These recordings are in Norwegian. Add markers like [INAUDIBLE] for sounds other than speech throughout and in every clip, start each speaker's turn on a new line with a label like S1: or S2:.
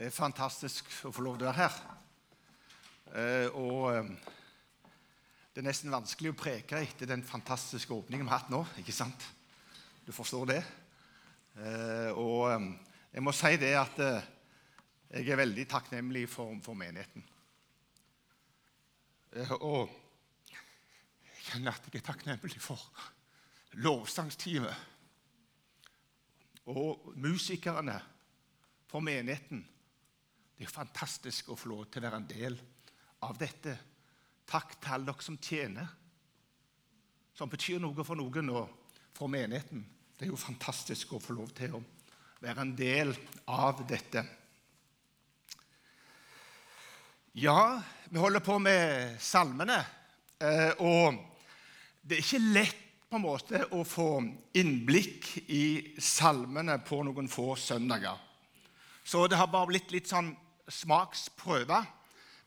S1: Det er fantastisk å få lov til å være her. Eh, og eh, det er nesten vanskelig å preke etter den fantastiske åpningen vi har hatt nå. ikke sant? Du forstår det? Eh, og jeg må si det at jeg er veldig takknemlig for, for menigheten. Og jeg kjenner at jeg er takknemlig for lovsangsteamet og musikerne, for menigheten. Det er fantastisk å få lov til å være en del av dette. Takk til alle dere som tjener, som betyr noe for noen og for menigheten. Det er jo fantastisk å få lov til å være en del av dette. Ja, vi holder på med salmene, eh, og det er ikke lett på en måte å få innblikk i salmene på noen få søndager. Så det har bare blitt litt sånn smaksprøve.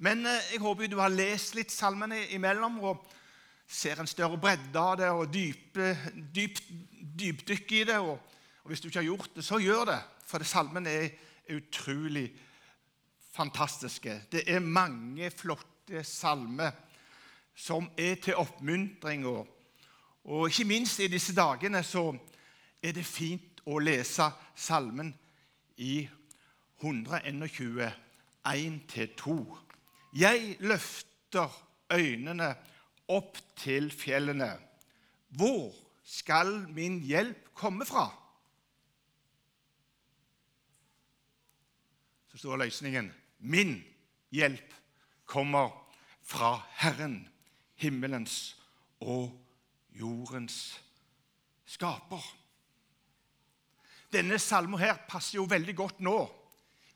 S1: Men eh, jeg håper du har lest litt salmene imellom og ser en større bredde av det og dype, dyp, dypdykk i det. Og, og, hvis du ikke har gjort det, så gjør det, for det, salmene er utrolig fantastiske. Det er mange flotte salmer som er til oppmuntring. Og, og ikke minst i disse dagene så er det fint å lese salmen i 121 1-2. Jeg løfter øynene opp til fjellene. Hvor skal min hjelp komme fra? Så står løsningen. Min hjelp kommer fra Herren, himmelens og jordens skaper. Denne salmen her passer jo veldig godt nå.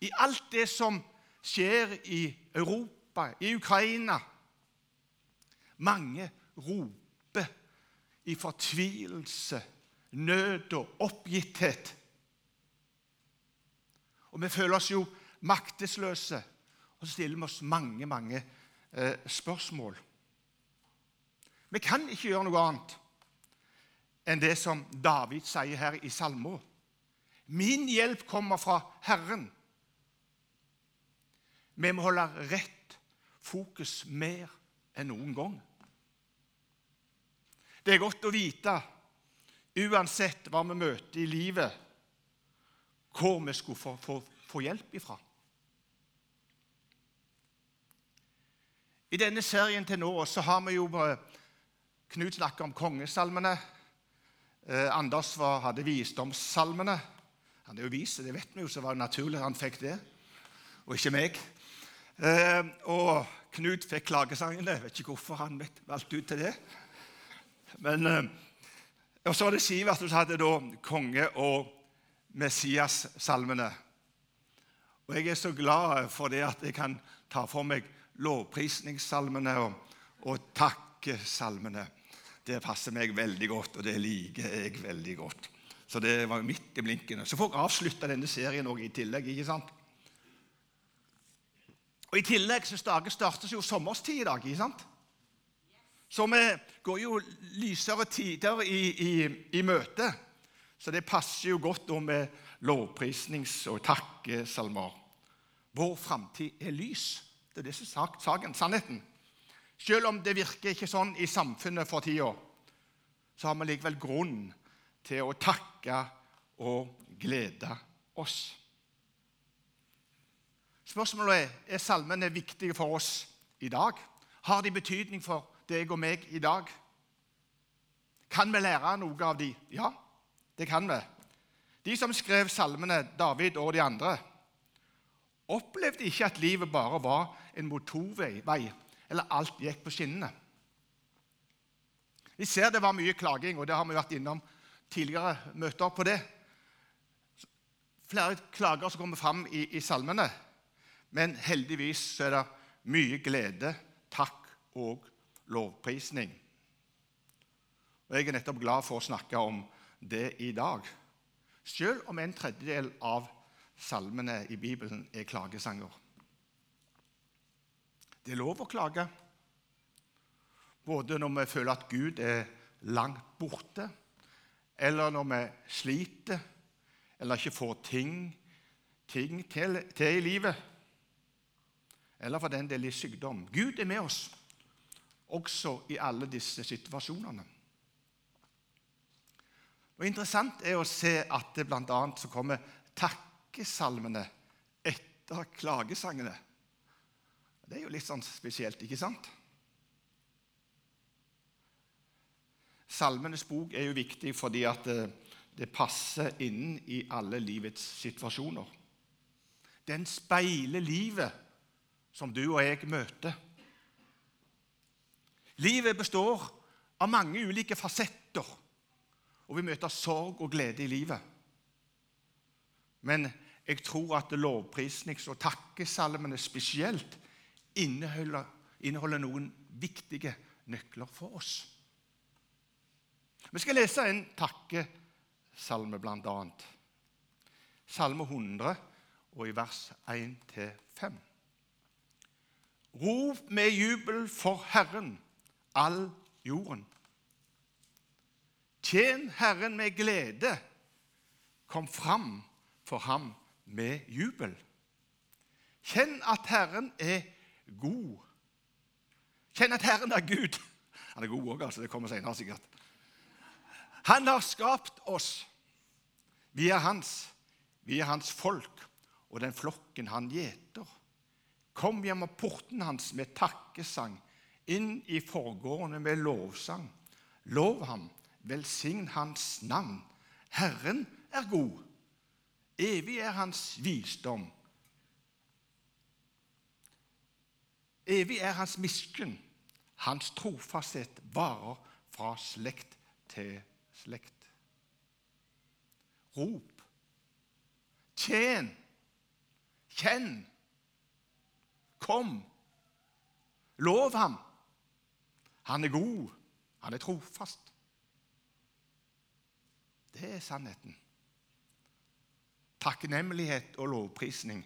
S1: I alt det som skjer i Europa, i Ukraina. Mange roper i fortvilelse, nød og oppgitthet. Og vi føler oss jo maktesløse, og så stiller vi oss mange, mange eh, spørsmål. Vi kan ikke gjøre noe annet enn det som David sier her i salmen. Min hjelp kommer fra Herren vi må holde rett fokus mer enn noen gang. Det er godt å vite, uansett hva vi møter i livet, hvor vi skulle få, få, få hjelp ifra. I denne serien til nå så har vi jo eh, Knut snakket om kongesalmene. Eh, Anders var, hadde visdomssalmene. Han er jo vis, det vet vi jo, så var det naturlig at han fikk det, og ikke meg. Eh, og Knut fikk klagesangene. Jeg vet ikke hvorfor han valgte ut til det. Men, eh, og så var det Sivert som hadde da konge- og Messias-salmene. Og Jeg er så glad for det at jeg kan ta for meg lovprisningssalmene og, og takkesalmene. Det passer meg veldig godt, og det liker jeg veldig godt. Så det var midt i blinkene. Så får jeg avslutte denne serien også i tillegg. ikke sant? Og I tillegg så startes jo sommerstid i dag. ikke sant? Så vi går jo lysere tider i, i, i møte. Så det passer jo godt med lovprisnings- og takkesalmer. Vår framtid er lys. Det er det som er saken, sannheten. Selv om det virker ikke sånn i samfunnet for tida, så har vi likevel grunn til å takke og glede oss. Spørsmålet er er salmene viktige for oss i dag. Har de betydning for deg og meg i dag? Kan vi lære noe av de? Ja, det kan vi. De som skrev salmene, David og de andre, opplevde ikke at livet bare var en motorvei, eller alt gikk på skinnene. Vi ser det var mye klaging, og det har vi vært innom tidligere møter på det. Flere klager som kommer fram i, i salmene. Men heldigvis er det mye glede, takk og lovprisning. Og Jeg er nettopp glad for å snakke om det i dag. Selv om en tredjedel av salmene i Bibelen er klagesanger. Det er lov å klage, både når vi føler at Gud er langt borte, eller når vi sliter eller ikke får ting ting til, til i livet, eller for den del i sykdom. Gud er med oss også i alle disse situasjonene. Og Interessant er å se at det bl.a. så kommer takkesalmene etter klagesangene. Det er jo litt sånn spesielt, ikke sant? Salmenes bok er jo viktig fordi at det, det passer inn i alle livets situasjoner. Den speiler livet som du og jeg møter. Livet består av mange ulike fasetter og vi møter sorg og glede i livet. Men jeg tror at lovprisnings- og takkesalmene spesielt inneholder, inneholder noen viktige nøkler for oss. Vi skal lese en takkesalme, bl.a. Salme 100, og i vers 1-5. Rop med jubel for Herren, all jorden. Tjen Herren med glede. Kom fram for ham med jubel. Kjenn at Herren er god. Kjenn at Herren er Gud. Han er god òg, altså. Det kommer senere sikkert. Han har skapt oss. Vi er hans. Vi er hans folk og den flokken han gjeter. Kom gjennom porten hans med takkesang, inn i forgårdene med lovsang. Lov ham Velsign hans navn. Herren er god. Evig er hans visdom. Evig er hans miskunn. Hans trofasthet varer fra slekt til slekt. Rop. Tjen. Kjenn. Kom. Lov ham. Han er god. Han er trofast. Det er sannheten. Takknemlighet og lovprisning,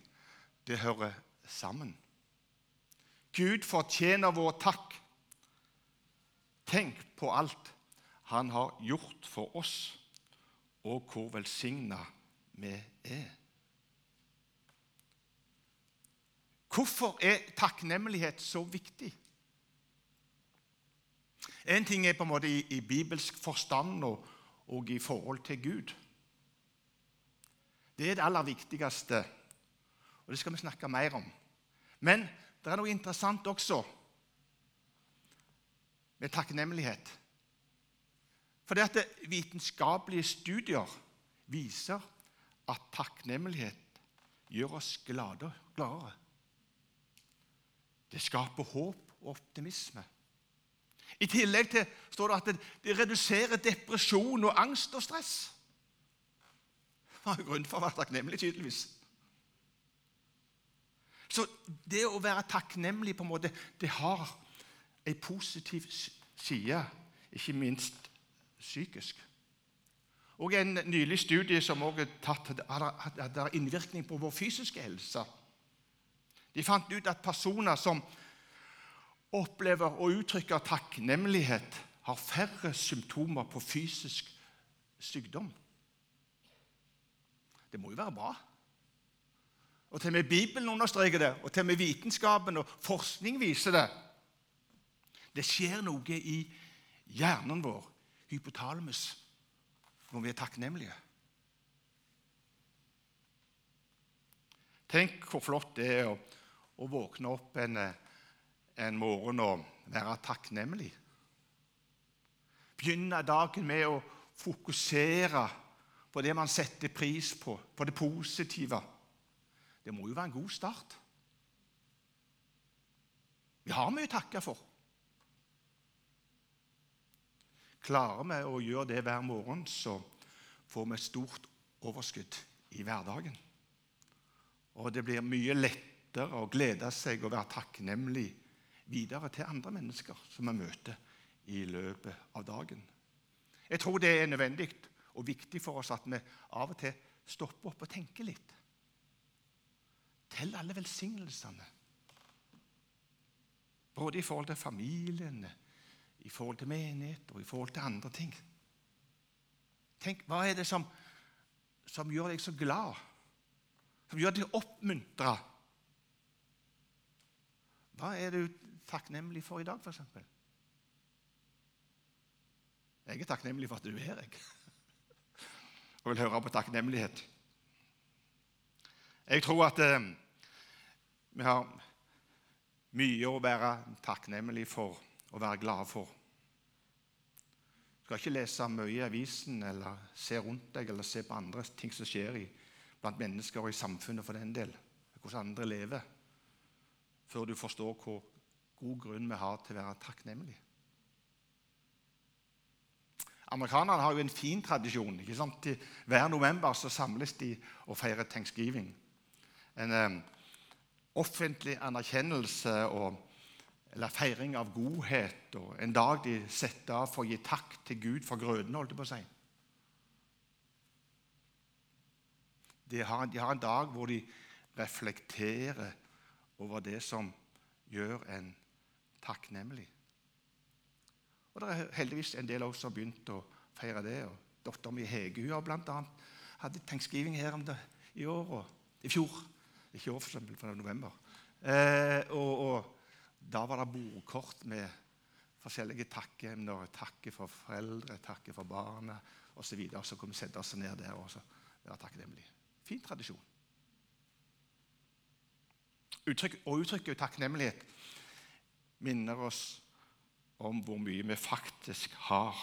S1: det hører sammen. Gud fortjener vår takk. Tenk på alt han har gjort for oss, og hvor velsigna vi er. Hvorfor er takknemlighet så viktig? En ting er på en måte i, i bibelsk forstand og, og i forhold til Gud. Det er det aller viktigste, og det skal vi snakke mer om. Men det er noe interessant også med takknemlighet. For det at vitenskapelige studier viser at takknemlighet gjør oss glade, gladere. Det skaper håp og optimisme. I tillegg til står det at det reduserer depresjon og angst og stress. Det var grunn for å være takknemlig, tydeligvis. Så det å være takknemlig på en måte, det har en positiv side, ikke minst psykisk. Og En nylig studie som også har innvirkning på vår fysiske helse. De fant ut at personer som opplever å uttrykke takknemlighet, har færre symptomer på fysisk sykdom. Det må jo være bra. Og Til og med Bibelen understreker det, og til og med vitenskapen og forskning viser det. Det skjer noe i hjernen vår, hypotalamus, når vi er takknemlige. Tenk hvor flott det er å, å våkne opp en en morgen og være takknemlig. Begynne dagen med å fokusere på det man setter pris på, på det positive. Det må jo være en god start. Vi har mye å takke for. Klarer vi å gjøre det hver morgen, så får vi stort overskudd i hverdagen. Og det blir mye lettere å glede seg og være takknemlig videre til andre mennesker som vi møter i løpet av dagen. Jeg tror det er nødvendig og viktig for oss at vi av og til stopper opp og tenker litt. Tell alle velsignelsene. Både i forhold til familien, i forhold til menighet og i forhold til andre ting. Tenk, Hva er det som, som gjør deg så glad? som gjør deg oppmuntra. Hva er du takknemlig for i dag, f.eks.? Jeg er takknemlig for at du er her, jeg. Og vil høre på takknemlighet. Jeg tror at eh, vi har mye å være takknemlig for og være glade for. Du skal ikke lese mye i avisen eller se rundt deg eller se på andre ting som skjer i, blant mennesker og i samfunnet for den del, hvordan andre lever, før du forstår hvor god grunn vi har til å være takknemlige. Amerikanerne har jo en fin tradisjon. ikke sant? Hver november så samles de og feirer thanksgiving. En eh, offentlig anerkjennelse og, eller feiring av godhet. og En dag de setter av for å gi takk til Gud for grøden, holdt jeg på å si. De har, de har en dag hvor de reflekterer over det som gjør en takknemlig. Og Det er heldigvis en del også som har begynt å feire det. og Dattera mi Hege hun har bl.a. hadde thanksgiving her om det i år og i fjor. Ikke i år, for eksempel, for november. Eh, og, og, Da var det bordkort med forskjellige takkeemner. Takke for foreldre, takke for barna osv. Så, videre. så kunne vi sette oss ned der og være takknemlige. Fin tradisjon. Uttrykk, og uttrykket takknemlighet minner oss om hvor mye vi faktisk har.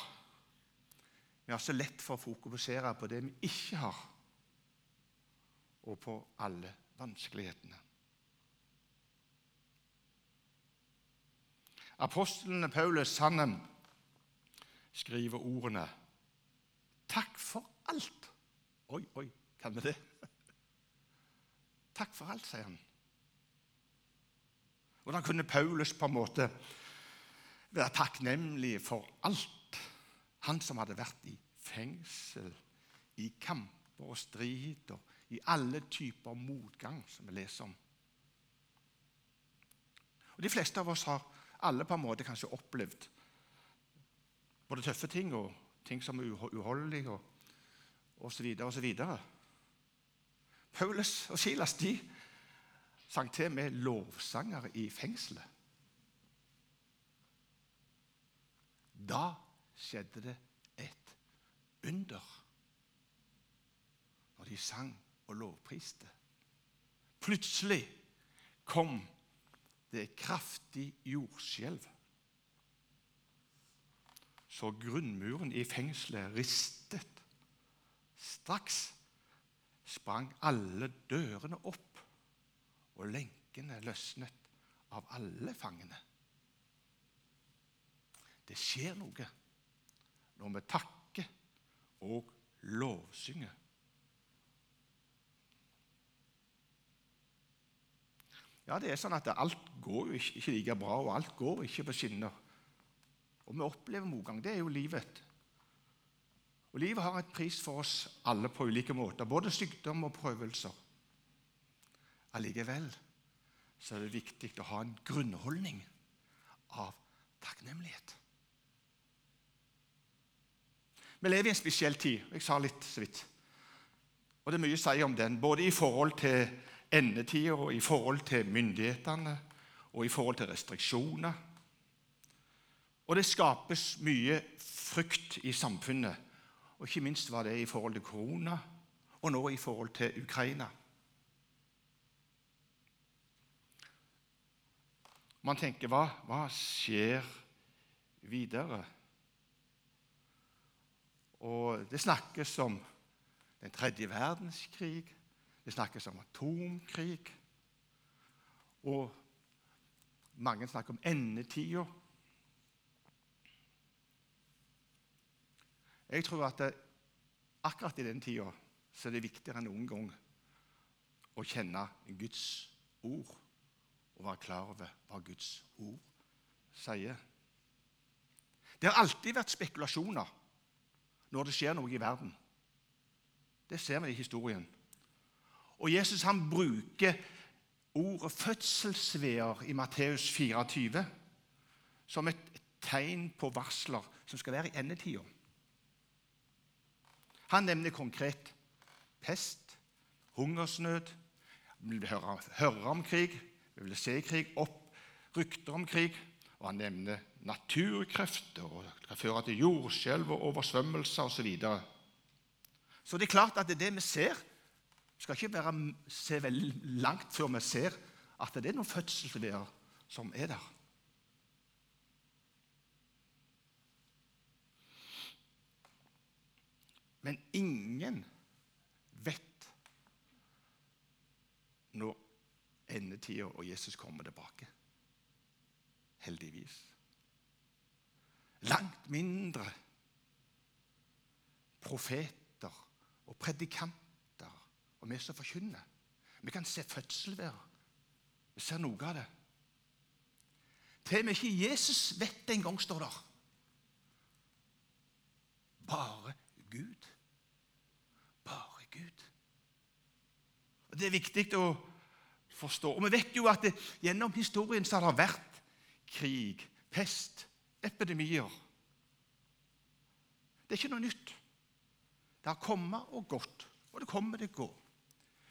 S1: Vi har så lett for å fokusere på det vi ikke har, og på alle vanskelighetene. Apostlene Paulus Sandem skriver ordene 'Takk for alt'. Oi, oi, kan vi det? [LAUGHS] Takk for alt, sier han. Hvordan kunne Paulus på en måte være takknemlig for alt? Han som hadde vært i fengsel, i kamper og strid og i alle typer motgang som vi leser om. Og De fleste av oss har alle på en måte kanskje opplevd både tøffe ting og ting som er uholdelige osv. osv. Paulus og Silas de sang til med lovsanger i fengselet. Da skjedde det et under når de sang og lovpriste. Plutselig kom det et kraftig jordskjelv. Så grunnmuren i fengselet ristet. Straks sprang alle dørene opp, og lenkene løsnet av alle fangene. Det skjer noe når vi takker og lovsynger. Ja, det er sånn at Alt går jo ikke, like bra, og alt går ikke på skinner. Og vi opplever motgang. Det er jo livet. Og Livet har et pris for oss alle på ulike måter, både sykdom og prøvelser. Allikevel så er det viktig å ha en grunnholdning av takknemlighet. Vi lever i en spesiell tid. Jeg sa litt så vidt. Og det er mye å si om den, både i forhold til endetida og i forhold til myndighetene og i forhold til restriksjoner. Og det skapes mye frykt i samfunnet. Og ikke minst var det i forhold til korona, og nå i forhold til Ukraina. Man tenker hva, hva skjer videre? Og det snakkes om den tredje verdenskrig. Det snakkes om atomkrig. Og mange snakker om endetida. Jeg tror at det, akkurat i den tida er det viktigere enn noen gang å kjenne Guds ord og være klar over hva Guds ord sier. Det har alltid vært spekulasjoner når det skjer noe i verden. Det ser vi i historien. Og Jesus han bruker ordet fødselsveer i Matteus 24 som et tegn på varsler som skal være i endetida. Han nevner konkret pest, hungersnød, Vi vil høre, høre om krig, vi vil se krig, opp, rykter om krig. Og han nevner naturkrefter, og det kan føre til jordskjelv og oversvømmelser osv. Så, videre. så det er klart at det, er det vi ser Vi skal ikke være, se veldig langt før vi ser at det er noen fødselsvær som er der. Men ingen vet når endetida og Jesus kommer tilbake. Heldigvis. Langt mindre profeter og predikanter og vi som forkynner. Vi kan se fødselvær. Vi ser noe av det. Til og med ikke Jesus vet det engang, står der. Bare Gud. Bare Gud. Og Det er viktig å forstå. Og Vi vet jo at det, gjennom historien så har det vært krig, pest, epidemier. Det er ikke noe nytt. Det har kommet og gått, og det kommer å gå.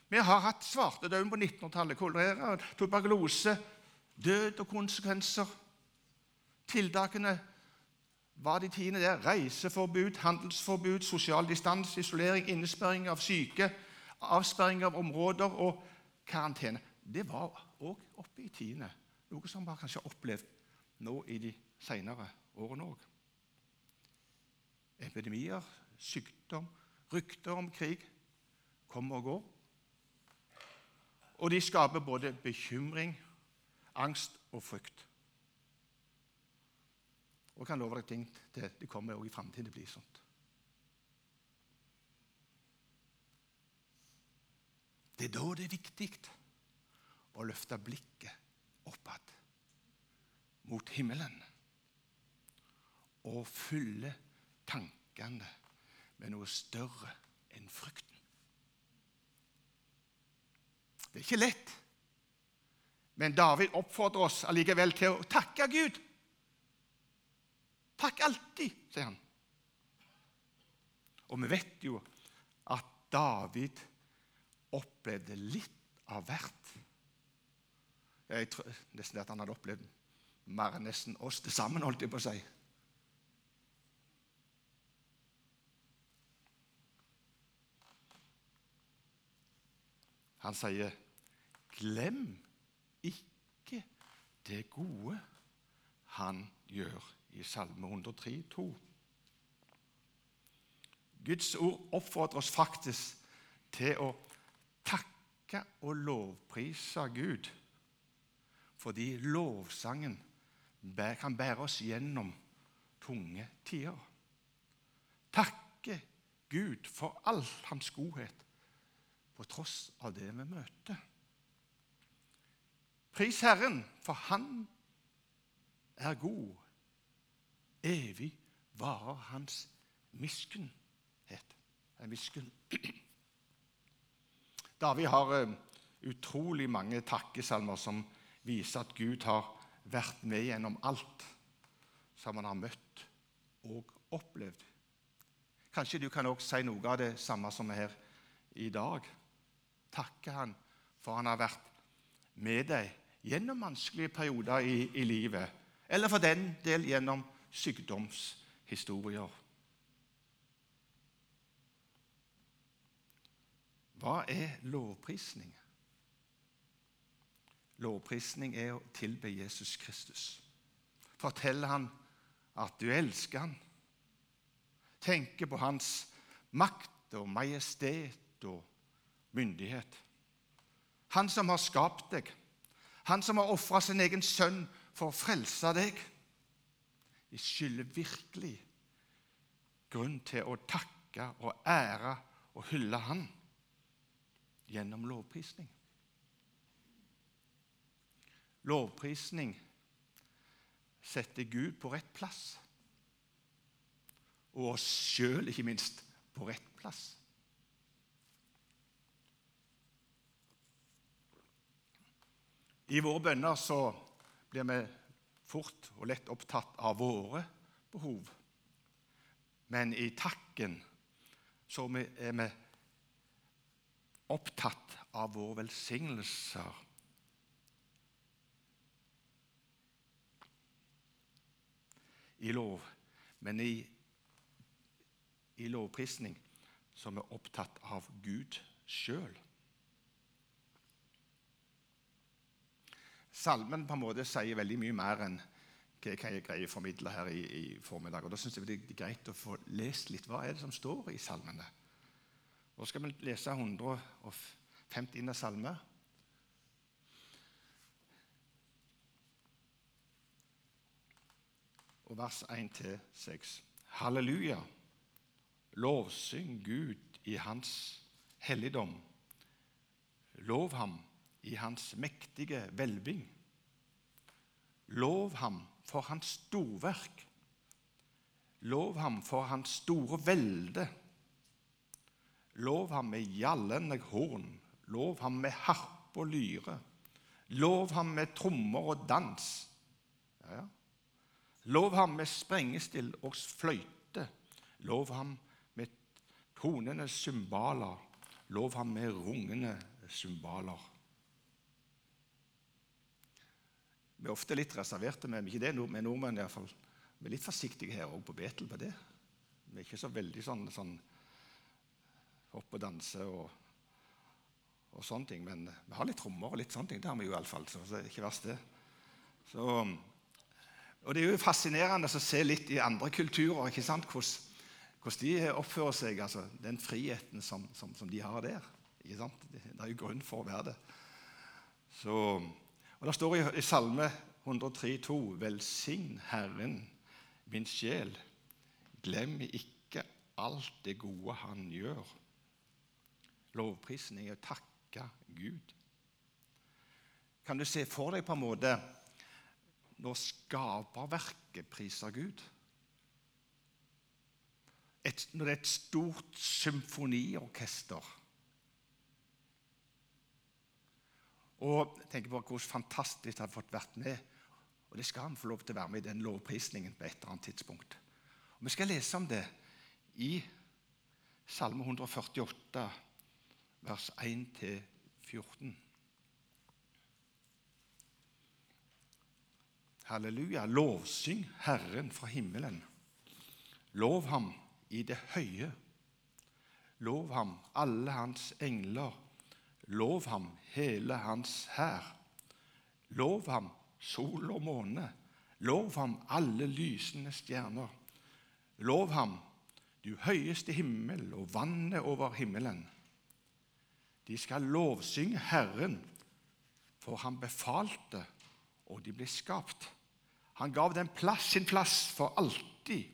S1: Vi har hatt svartedauden på 1900-tallet, kolera, tuberkulose, død og konsekvenser. Tiltakene var de tiende der. Reiseforbud, handelsforbud, sosial distanse, isolering, innesperring av syke, avsperring av områder og karantene. Det var òg oppe i tiende, noe som vi kanskje har opplevd nå i de senere årene òg. Epidemier, sykdom, rykter om krig kommer og går. Og de skaper både bekymring, angst og frykt. Og jeg kan love deg ting til det kommer òg i framtiden blir sånt. Det er da det er viktig å løfte blikket oppad mot himmelen og fylle tankene med noe større enn frykten. Det er ikke lett, men David oppfordrer oss allikevel til å takke Gud. Takk alltid, sier han. Og vi vet jo at David opplevde litt av hvert. Jeg tror nesten at han hadde opplevd mer enn nesten oss til sammen, holdt jeg på å si. Han sier, 'Glem ikke det gode han gjør' i Salme 103, 2. Guds ord oppfordrer oss faktisk til å takke og lovprise Gud, fordi lovsangen kan bære oss gjennom tunge tider. Takke Gud for all hans godhet på tross av det vi møter. Pris Herren, for Han er god Evig varer hans miskunnhet. Miskunn. [CLEARS THROAT] David har uh, utrolig mange takkesalmer som viser at Gud har vært med gjennom alt som han har møtt og opplevd. Kanskje du kan også si noe av det samme som er her i dag. Takke han for han har vært med deg gjennom vanskelige perioder i, i livet, eller for den del gjennom sykdomshistorier. Hva er lovprisning? Lovprisning er å tilbe Jesus Kristus. Fortelle han at du elsker han. Tenke på hans makt og majestet og myndighet. Han som har skapt deg, han som har ofra sin egen sønn for å frelse deg. Jeg skylder virkelig grunn til å takke og ære og hylle Han gjennom lovprisning. Lovprisning setter Gud på rett plass, og oss sjøl, ikke minst, på rett plass. I våre bønner så blir vi fort og lett opptatt av våre behov. Men i takken så er vi opptatt av våre velsignelser. I lov, men i, i lovprisning som er opptatt av Gud sjøl. Salmen på en måte sier veldig mye mer enn hva jeg greier å formidle her i, i formiddag. Og Da syns jeg det er greit å få lest litt hva er det som står i salmene. Nå skal vi lese 150. salme. Og vers 1-6. Halleluja. Lovsyng Gud i hans helligdom. Lov ham i hans mektige hvelving. Lov ham for hans storverk. Lov ham for hans store velde. Lov ham med gjallende horn. Lov ham med harpe og lyre. Lov ham med trommer og dans. Ja, ja. Lov ham med sprengestill og fløyte. Lov ham med tonende cymbaler. Lov ham med rungende cymbaler. Vi er ofte litt reserverte men ikke det med nordmenn. I hvert fall. Vi er litt forsiktige her òg på Betel på det. Vi er ikke så veldig sånn, sånn hopp og danse og, og, sånne ting. Men vi har litt trommer og litt sånne ting. Det har vi jo iallfall. Så det er ikke verst, det. Så, og det er jo fascinerende å se litt i andre kulturer ikke sant? Hvordan, hvordan de oppfører seg. altså Den friheten som, som, som de har der. Ikke sant? Det, det er jo grunn for å være det. Så... Og Det står i, i Salme 103,2.: Velsign Herren, min sjel. Glem ikke alt det gode Han gjør. Lovprisen er å takke Gud. Kan du se for deg på en måte når skaperverket priser Gud? Et, når det er et stort symfoniorkester Og tenker på hvor fantastisk det har fått vært med. Og det skal han få lov til å være med i den lovprisningen på et eller annet tidspunkt. Og Vi skal lese om det i Salme 148, vers 1-14. Halleluja. Lovsyng Herren fra himmelen. Lov ham i det høye. Lov ham, alle hans engler Lov ham, hele hans hær. Lov ham, sol og måne. Lov ham, alle lysende stjerner. Lov ham, du høyeste himmel og vannet over himmelen. De skal lovsynge Herren, for han befalte, og de ble skapt. Han gav den plass, sin plass for alltid,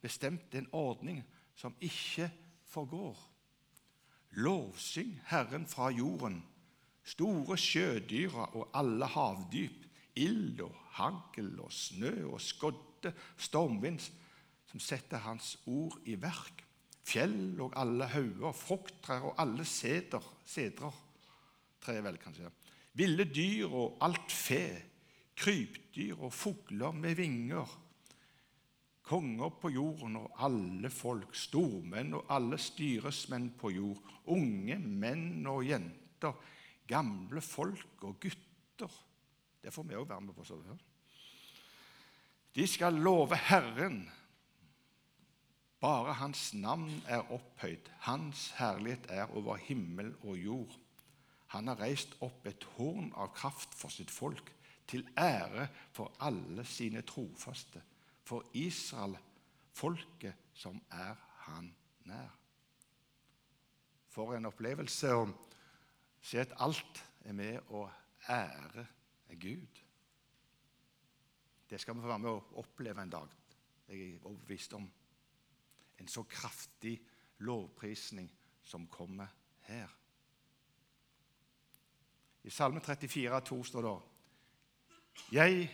S1: bestemte en ordning som ikke forgår. Lovsyng Herren fra jorden, store sjødyra og alle havdyp, ild og hagl og snø og skodde, stormvind, som setter Hans ord i verk, fjell og alle hauger, frukttrær og alle seder, sedrer, tre vel kanskje, ville dyr og alt fe, krypdyr og fugler med vinger, konger på jorden og alle folk, stormenn og alle styresmenn på jord, unge menn og jenter, gamle folk og gutter. Det får vi òg være med på. så det De skal love Herren. Bare Hans navn er opphøyd. Hans herlighet er over himmel og jord. Han har reist opp et horn av kraft for sitt folk, til ære for alle sine trofaste for Israel, folket som er han nær. For en opplevelse å se at alt er med å ære Gud. Det skal vi få være med å oppleve en dag. Jeg er overbevist om en så kraftig lovprisning som kommer her. I Salme 34, 34,2 står det Jeg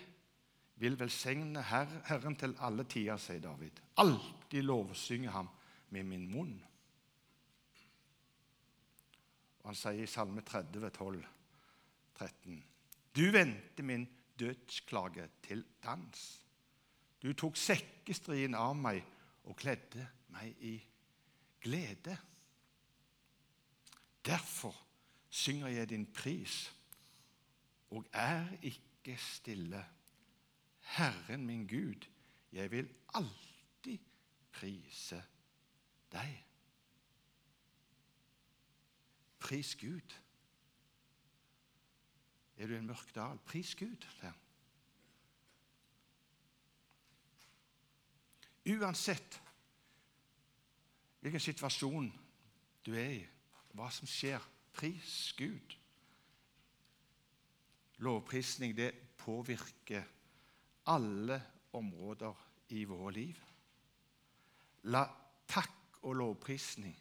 S1: vil velsigne her, Herren til alle tider, sier David. Alltid lovsynge ham med min munn. Og Han sier i Salme 30, 12, 13.: Du vendte min dødsklage til dans. Du tok sekkestrien av meg og kledde meg i glede. Derfor synger jeg din pris og er ikke stille. Herren min Gud, jeg vil alltid prise deg. Pris Gud. Er du i en mørk dal? Pris Gud. Der. Uansett hvilken situasjon du er i, hva som skjer, pris Gud. Lovprisning det påvirker alle områder i våre liv. La takk og lovprisning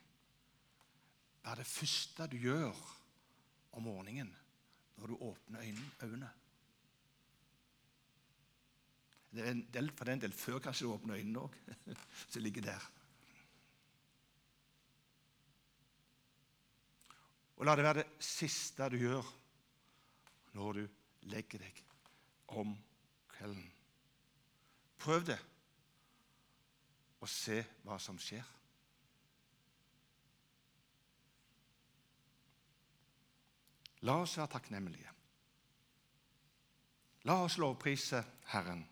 S1: være det første du gjør om morgenen når du åpner øynene. Det er en del, for det er en del før kanskje du åpner øynene òg, [LAUGHS] som ligger der. Og la det være det siste du gjør når du legger deg om kvelden. Prøv det, og se hva som skjer. La oss være takknemlige. La oss lovprise Herren.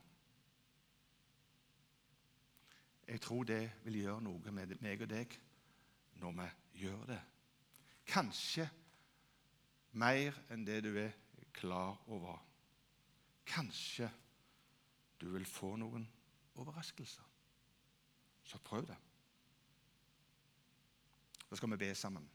S1: Jeg tror det vil gjøre noe med meg og deg når vi gjør det. Kanskje mer enn det du er klar over. Kanskje du vil få noen overraskelser. Så prøv det. Da skal vi be sammen.